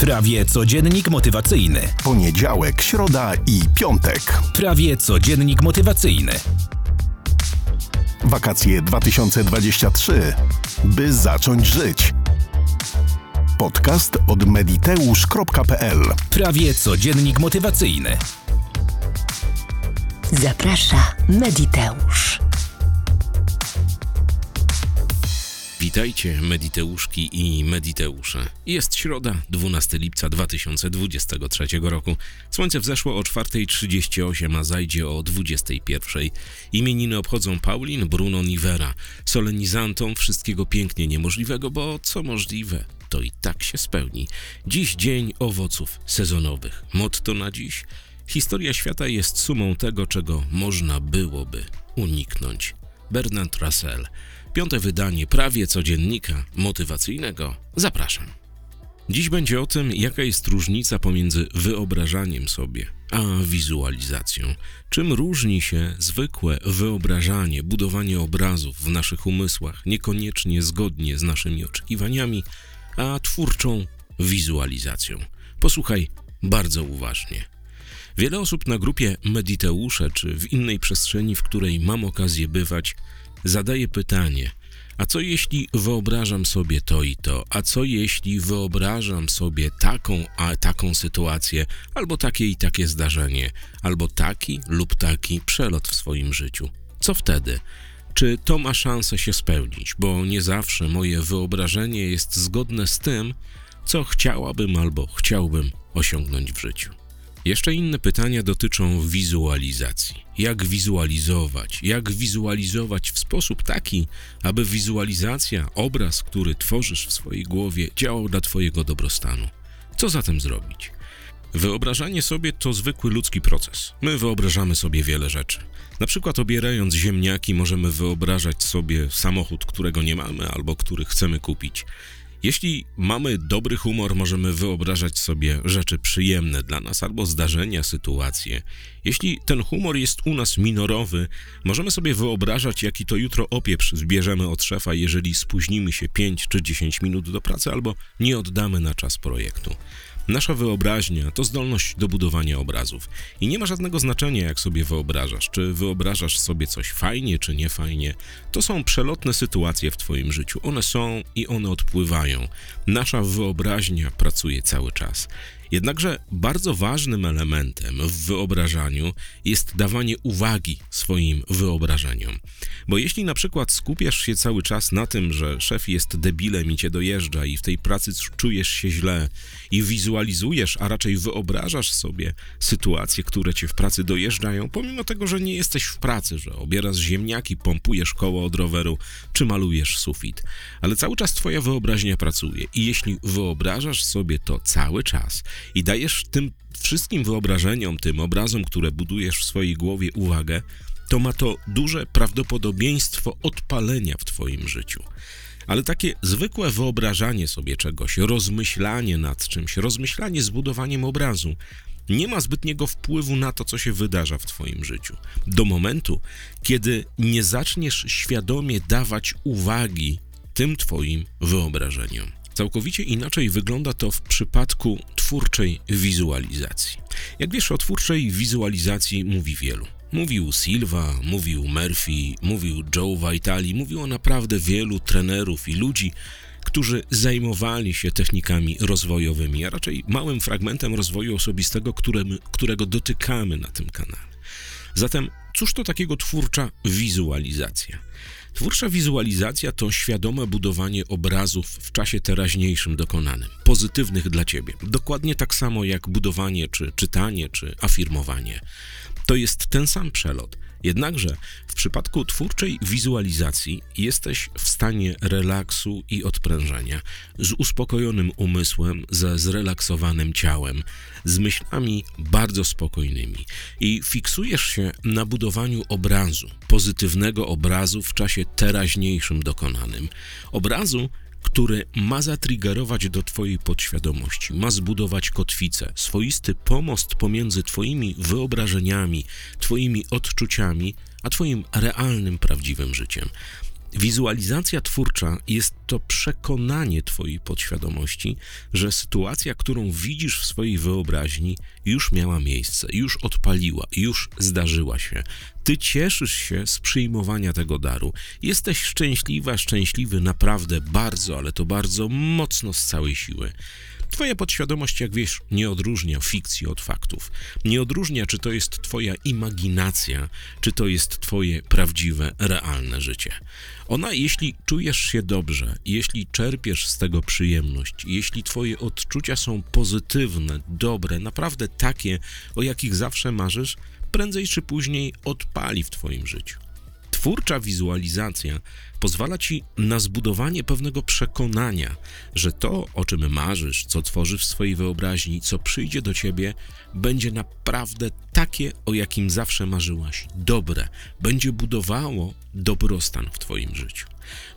Prawie codziennik motywacyjny. Poniedziałek, środa i piątek. Prawie codziennik motywacyjny. Wakacje 2023. By zacząć żyć. Podcast od mediteusz.pl Prawie codziennik motywacyjny. Zaprasza Mediteusz. Witajcie, Mediteuszki i Mediteusze. Jest środa, 12 lipca 2023 roku. Słońce wzeszło o 4.38, a zajdzie o 21.00. Imieniny obchodzą Paulin, Bruno Nivera. Solenizantom wszystkiego pięknie niemożliwego, bo co możliwe, to i tak się spełni. Dziś dzień owoców sezonowych. Motto na dziś. Historia świata jest sumą tego, czego można byłoby uniknąć. Bernard Russell. Piąte wydanie prawie codziennika motywacyjnego. Zapraszam. Dziś będzie o tym, jaka jest różnica pomiędzy wyobrażaniem sobie a wizualizacją. Czym różni się zwykłe wyobrażanie, budowanie obrazów w naszych umysłach, niekoniecznie zgodnie z naszymi oczekiwaniami, a twórczą wizualizacją. Posłuchaj bardzo uważnie. Wiele osób na grupie Mediteusze czy w innej przestrzeni, w której mam okazję bywać, zadaje pytanie: a co jeśli wyobrażam sobie to i to? A co jeśli wyobrażam sobie taką a taką sytuację, albo takie i takie zdarzenie, albo taki lub taki przelot w swoim życiu? Co wtedy? Czy to ma szansę się spełnić? Bo nie zawsze moje wyobrażenie jest zgodne z tym, co chciałabym albo chciałbym osiągnąć w życiu. Jeszcze inne pytania dotyczą wizualizacji. Jak wizualizować? Jak wizualizować w sposób taki, aby wizualizacja, obraz, który tworzysz w swojej głowie, działał dla Twojego dobrostanu? Co zatem zrobić? Wyobrażanie sobie to zwykły ludzki proces. My wyobrażamy sobie wiele rzeczy. Na przykład obierając ziemniaki możemy wyobrażać sobie samochód, którego nie mamy albo który chcemy kupić. Jeśli mamy dobry humor, możemy wyobrażać sobie rzeczy przyjemne dla nas albo zdarzenia, sytuacje. Jeśli ten humor jest u nas minorowy, możemy sobie wyobrażać, jaki to jutro opieprz zbierzemy od szefa, jeżeli spóźnimy się 5 czy 10 minut do pracy albo nie oddamy na czas projektu. Nasza wyobraźnia to zdolność do budowania obrazów. I nie ma żadnego znaczenia, jak sobie wyobrażasz. Czy wyobrażasz sobie coś fajnie, czy nie fajnie. To są przelotne sytuacje w Twoim życiu. One są i one odpływają. Nasza wyobraźnia pracuje cały czas. Jednakże bardzo ważnym elementem w wyobrażaniu jest dawanie uwagi swoim wyobrażeniom. Bo jeśli na przykład skupiasz się cały czas na tym, że szef jest debilem i cię dojeżdża i w tej pracy czujesz się źle i wizualizujesz, a raczej wyobrażasz sobie sytuacje, które cię w pracy dojeżdżają, pomimo tego, że nie jesteś w pracy, że obierasz ziemniaki, pompujesz koło od roweru czy malujesz sufit, ale cały czas twoja wyobraźnia pracuje i jeśli wyobrażasz sobie to cały czas, i dajesz tym wszystkim wyobrażeniom, tym obrazom, które budujesz w swojej głowie uwagę, to ma to duże prawdopodobieństwo odpalenia w Twoim życiu. Ale takie zwykłe wyobrażanie sobie czegoś, rozmyślanie nad czymś, rozmyślanie z budowaniem obrazu, nie ma zbytniego wpływu na to, co się wydarza w Twoim życiu. Do momentu, kiedy nie zaczniesz świadomie dawać uwagi tym Twoim wyobrażeniom. Całkowicie inaczej wygląda to w przypadku twórczej wizualizacji. Jak wiesz, o twórczej wizualizacji mówi wielu. Mówił Silva, mówił Murphy, mówił Joe Vitali, mówiło naprawdę wielu trenerów i ludzi, którzy zajmowali się technikami rozwojowymi, a raczej małym fragmentem rozwoju osobistego, którym, którego dotykamy na tym kanale. Zatem, cóż to takiego twórcza wizualizacja? Twórcza wizualizacja to świadome budowanie obrazów w czasie teraźniejszym dokonanym, pozytywnych dla ciebie. Dokładnie tak samo jak budowanie, czy czytanie, czy afirmowanie. To jest ten sam przelot. Jednakże w przypadku twórczej wizualizacji jesteś w stanie relaksu i odprężenia, z uspokojonym umysłem, ze zrelaksowanym ciałem, z myślami bardzo spokojnymi i fiksujesz się na budowaniu obrazu, pozytywnego obrazu w czasie teraźniejszym dokonanym. Obrazu, który ma zatriggerować do Twojej podświadomości, ma zbudować kotwicę, swoisty pomost pomiędzy Twoimi wyobrażeniami, Twoimi odczuciami, a Twoim realnym, prawdziwym życiem. Wizualizacja twórcza jest to przekonanie Twojej podświadomości, że sytuacja, którą widzisz w swojej wyobraźni, już miała miejsce, już odpaliła, już zdarzyła się. Ty cieszysz się z przyjmowania tego daru. Jesteś szczęśliwa, szczęśliwy naprawdę bardzo, ale to bardzo mocno z całej siły. Twoja podświadomość, jak wiesz, nie odróżnia fikcji od faktów. Nie odróżnia, czy to jest Twoja imaginacja, czy to jest Twoje prawdziwe, realne życie. Ona, jeśli czujesz się dobrze, jeśli czerpiesz z tego przyjemność, jeśli Twoje odczucia są pozytywne, dobre, naprawdę takie, o jakich zawsze marzysz, prędzej czy później odpali w Twoim życiu. Twórcza wizualizacja pozwala ci na zbudowanie pewnego przekonania, że to, o czym marzysz, co tworzysz w swojej wyobraźni, co przyjdzie do ciebie, będzie naprawdę takie, o jakim zawsze marzyłaś, dobre, będzie budowało dobrostan w twoim życiu.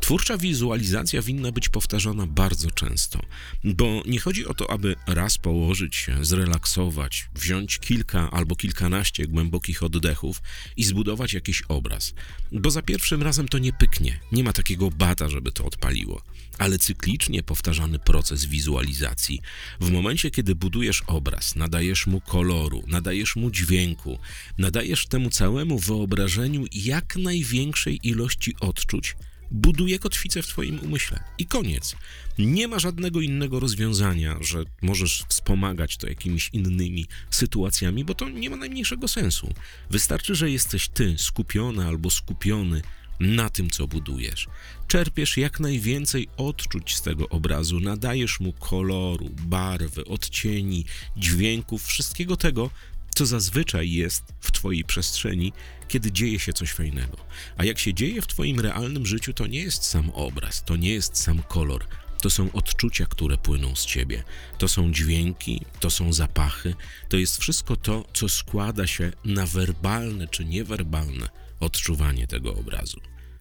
Twórcza wizualizacja winna być powtarzana bardzo często, bo nie chodzi o to, aby raz położyć się, zrelaksować, wziąć kilka albo kilkanaście głębokich oddechów i zbudować jakiś obraz, bo za pierwszym razem to nie pyknie, nie ma takiego bata, żeby to odpaliło, ale cyklicznie powtarzany proces wizualizacji, w momencie kiedy budujesz obraz, nadajesz mu koloru, nadajesz mu dźwięku, nadajesz temu całemu wyobrażeniu jak największej ilości odczuć, buduje kotwicę w Twoim umyśle. I koniec. Nie ma żadnego innego rozwiązania, że możesz wspomagać to jakimiś innymi sytuacjami, bo to nie ma najmniejszego sensu. Wystarczy, że jesteś Ty skupiona albo skupiony na tym, co budujesz. Czerpiesz jak najwięcej odczuć z tego obrazu, nadajesz mu koloru, barwy, odcieni, dźwięków, wszystkiego tego, co zazwyczaj jest w Twojej przestrzeni, kiedy dzieje się coś fajnego. A jak się dzieje w Twoim realnym życiu, to nie jest sam obraz, to nie jest sam kolor. To są odczucia, które płyną z ciebie. To są dźwięki, to są zapachy, to jest wszystko to, co składa się na werbalne czy niewerbalne odczuwanie tego obrazu.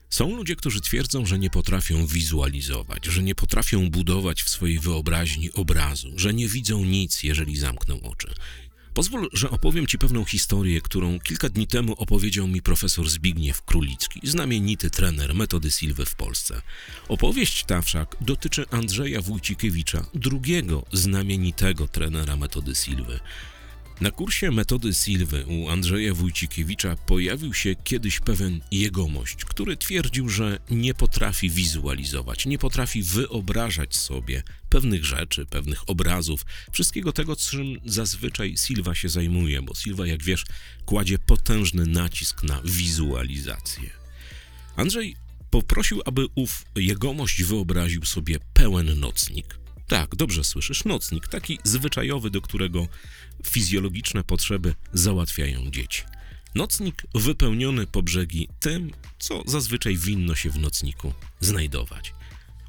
Są ludzie, którzy twierdzą, że nie potrafią wizualizować, że nie potrafią budować w swojej wyobraźni obrazu, że nie widzą nic, jeżeli zamkną oczy. Pozwól, że opowiem Ci pewną historię, którą kilka dni temu opowiedział mi profesor Zbigniew Królicki, znamienity trener metody Silwy w Polsce. Opowieść ta wszak dotyczy Andrzeja Wójcikiewicza, drugiego znamienitego trenera metody Silwy. Na kursie metody Silwy u Andrzeja Wójcikiewicza pojawił się kiedyś pewien jegomość, który twierdził, że nie potrafi wizualizować, nie potrafi wyobrażać sobie pewnych rzeczy, pewnych obrazów, wszystkiego tego, czym zazwyczaj Silva się zajmuje, bo Silva, jak wiesz, kładzie potężny nacisk na wizualizację. Andrzej poprosił, aby ów jegomość wyobraził sobie pełen nocnik. Tak, dobrze słyszysz, nocnik, taki zwyczajowy, do którego fizjologiczne potrzeby załatwiają dzieci. Nocnik wypełniony po brzegi tym, co zazwyczaj winno się w nocniku znajdować.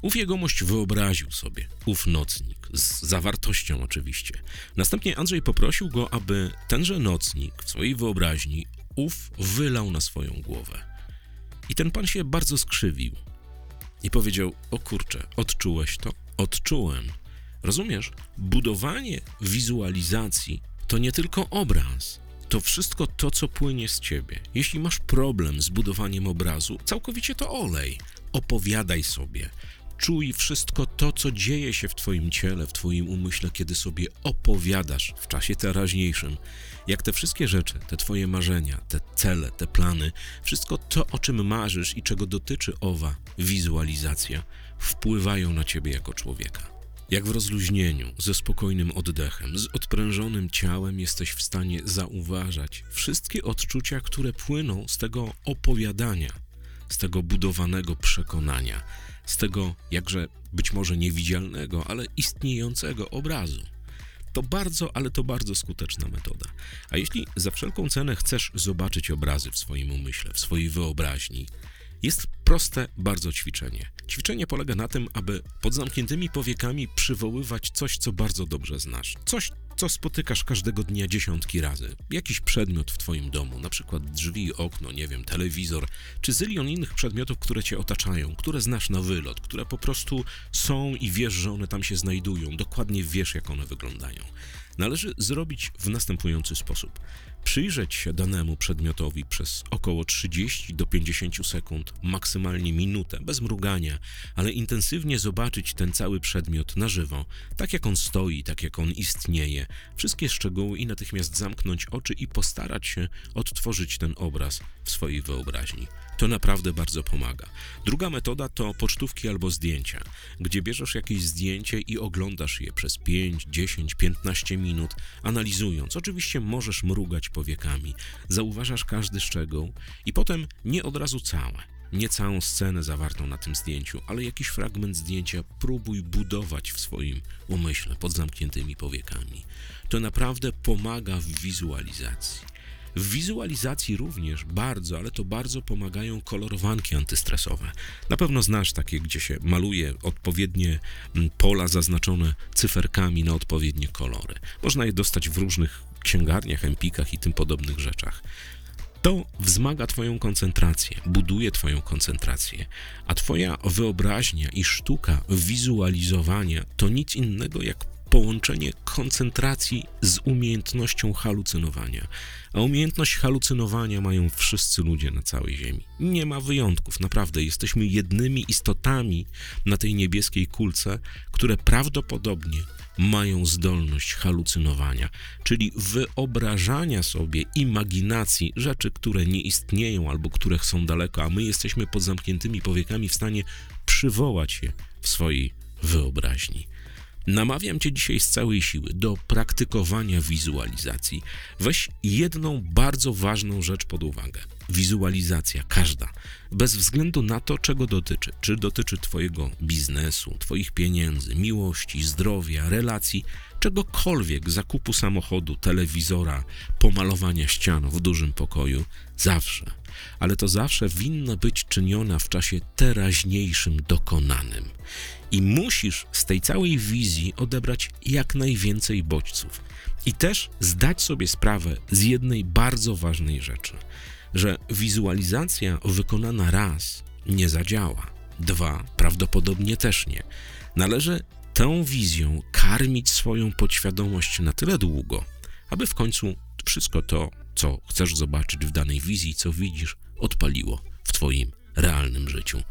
Ów jegomość wyobraził sobie ów nocnik, z zawartością oczywiście. Następnie Andrzej poprosił go, aby tenże nocnik w swojej wyobraźni ów wylał na swoją głowę. I ten pan się bardzo skrzywił i powiedział: O kurczę, odczułeś to? Odczułem. Rozumiesz? Budowanie wizualizacji to nie tylko obraz, to wszystko to, co płynie z ciebie. Jeśli masz problem z budowaniem obrazu, całkowicie to olej. Opowiadaj sobie. Czuj wszystko to, co dzieje się w Twoim ciele, w Twoim umyśle, kiedy sobie opowiadasz w czasie teraźniejszym. Jak te wszystkie rzeczy, te Twoje marzenia, te cele, te plany, wszystko to, o czym marzysz i czego dotyczy owa wizualizacja, wpływają na Ciebie jako człowieka. Jak w rozluźnieniu, ze spokojnym oddechem, z odprężonym ciałem jesteś w stanie zauważać wszystkie odczucia, które płyną z tego opowiadania, z tego budowanego przekonania, z tego jakże być może niewidzialnego, ale istniejącego obrazu. To bardzo, ale to bardzo skuteczna metoda. A jeśli za wszelką cenę chcesz zobaczyć obrazy w swoim umyśle, w swojej wyobraźni, jest proste bardzo ćwiczenie. Ćwiczenie polega na tym, aby pod zamkniętymi powiekami przywoływać coś, co bardzo dobrze znasz. Coś, co spotykasz każdego dnia dziesiątki razy. Jakiś przedmiot w twoim domu, na przykład drzwi, okno, nie wiem, telewizor, czy zylion innych przedmiotów, które cię otaczają, które znasz na wylot, które po prostu są i wiesz, że one tam się znajdują, dokładnie wiesz, jak one wyglądają. Należy zrobić w następujący sposób. przyjrzeć się danemu przedmiotowi przez około 30 do 50 sekund, maksymalnie minutę, bez mrugania, ale intensywnie zobaczyć ten cały przedmiot na żywo, tak jak on stoi, tak jak on istnieje, wszystkie szczegóły i natychmiast zamknąć oczy i postarać się odtworzyć ten obraz w swojej wyobraźni. To naprawdę bardzo pomaga. Druga metoda to pocztówki albo zdjęcia, gdzie bierzesz jakieś zdjęcie i oglądasz je przez 5, 10, 15 minut, analizując. Oczywiście możesz mrugać powiekami, zauważasz każdy szczegół i potem nie od razu całe. Nie całą scenę zawartą na tym zdjęciu, ale jakiś fragment zdjęcia próbuj budować w swoim umyśle pod zamkniętymi powiekami. To naprawdę pomaga w wizualizacji. W wizualizacji również bardzo, ale to bardzo pomagają kolorowanki antystresowe. Na pewno znasz takie, gdzie się maluje odpowiednie mm, pola zaznaczone cyferkami na odpowiednie kolory. Można je dostać w różnych księgarniach, empikach i tym podobnych rzeczach. To wzmaga Twoją koncentrację, buduje Twoją koncentrację, a Twoja wyobraźnia i sztuka wizualizowania to nic innego jak połączenie koncentracji z umiejętnością halucynowania. A umiejętność halucynowania mają wszyscy ludzie na całej Ziemi. Nie ma wyjątków, naprawdę. Jesteśmy jednymi istotami na tej niebieskiej kulce, które prawdopodobnie mają zdolność halucynowania, czyli wyobrażania sobie imaginacji rzeczy, które nie istnieją albo które są daleko, a my jesteśmy pod zamkniętymi powiekami w stanie przywołać je w swojej wyobraźni. Namawiam Cię dzisiaj z całej siły do praktykowania wizualizacji. Weź jedną bardzo ważną rzecz pod uwagę. Wizualizacja, każda, bez względu na to, czego dotyczy. Czy dotyczy Twojego biznesu, Twoich pieniędzy, miłości, zdrowia, relacji, czegokolwiek, zakupu samochodu, telewizora, pomalowania ścian w dużym pokoju, zawsze. Ale to zawsze winno być czyniona w czasie teraźniejszym, dokonanym. I musisz z tej całej wizji odebrać jak najwięcej bodźców. I też zdać sobie sprawę z jednej bardzo ważnej rzeczy, że wizualizacja wykonana raz nie zadziała, dwa prawdopodobnie też nie. Należy tą wizją karmić swoją podświadomość na tyle długo, aby w końcu wszystko to, co chcesz zobaczyć w danej wizji, co widzisz, odpaliło w Twoim realnym życiu.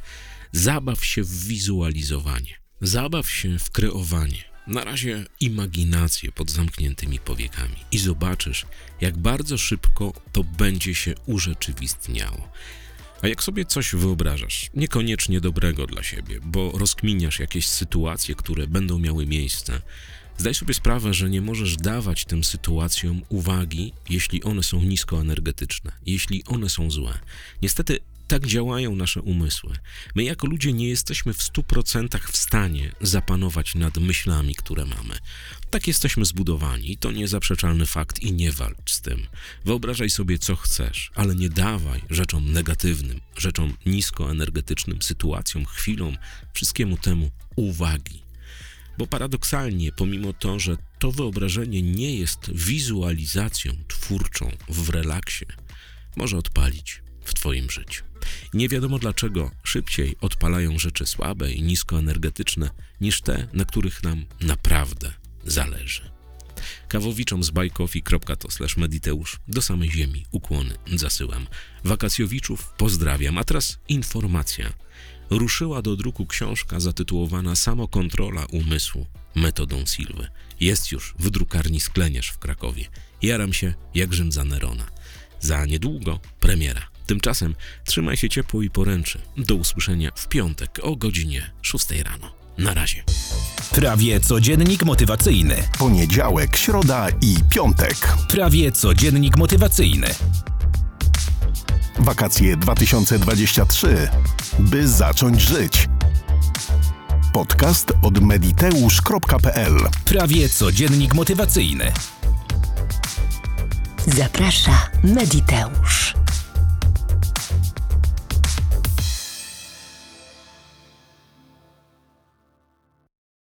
Zabaw się w wizualizowanie, zabaw się w kreowanie. Na razie imaginację pod zamkniętymi powiekami i zobaczysz, jak bardzo szybko to będzie się urzeczywistniało. A jak sobie coś wyobrażasz, niekoniecznie dobrego dla siebie, bo rozkminiasz jakieś sytuacje, które będą miały miejsce, zdaj sobie sprawę, że nie możesz dawać tym sytuacjom uwagi, jeśli one są niskoenergetyczne, jeśli one są złe. Niestety tak działają nasze umysły. My jako ludzie nie jesteśmy w 100% w stanie zapanować nad myślami, które mamy. Tak jesteśmy zbudowani, to niezaprzeczalny fakt i nie walcz z tym. Wyobrażaj sobie, co chcesz, ale nie dawaj rzeczom negatywnym, rzeczom niskoenergetycznym, sytuacjom, chwilom, wszystkiemu temu uwagi. Bo paradoksalnie, pomimo to, że to wyobrażenie nie jest wizualizacją twórczą w relaksie, może odpalić w Twoim życiu. Nie wiadomo dlaczego szybciej odpalają rzeczy słabe i niskoenergetyczne niż te, na których nam naprawdę zależy. Kawowiczom z bajkofi.to mediteusz do samej ziemi ukłony zasyłam. Wakacjowiczów pozdrawiam, a teraz informacja. Ruszyła do druku książka zatytułowana Samokontrola umysłu metodą Silwy. Jest już w drukarni Sklenierz w Krakowie. Jaram się jak Rzym za Nerona. Za niedługo premiera. Tymczasem trzymaj się ciepło i poręczy. Do usłyszenia w piątek o godzinie 6 rano. Na razie. Prawie codziennik motywacyjny. Poniedziałek, środa i piątek. Prawie codziennik motywacyjny. Wakacje 2023. By zacząć żyć. Podcast od mediteusz.pl Prawie codziennik motywacyjny. Zaprasza Mediteusz.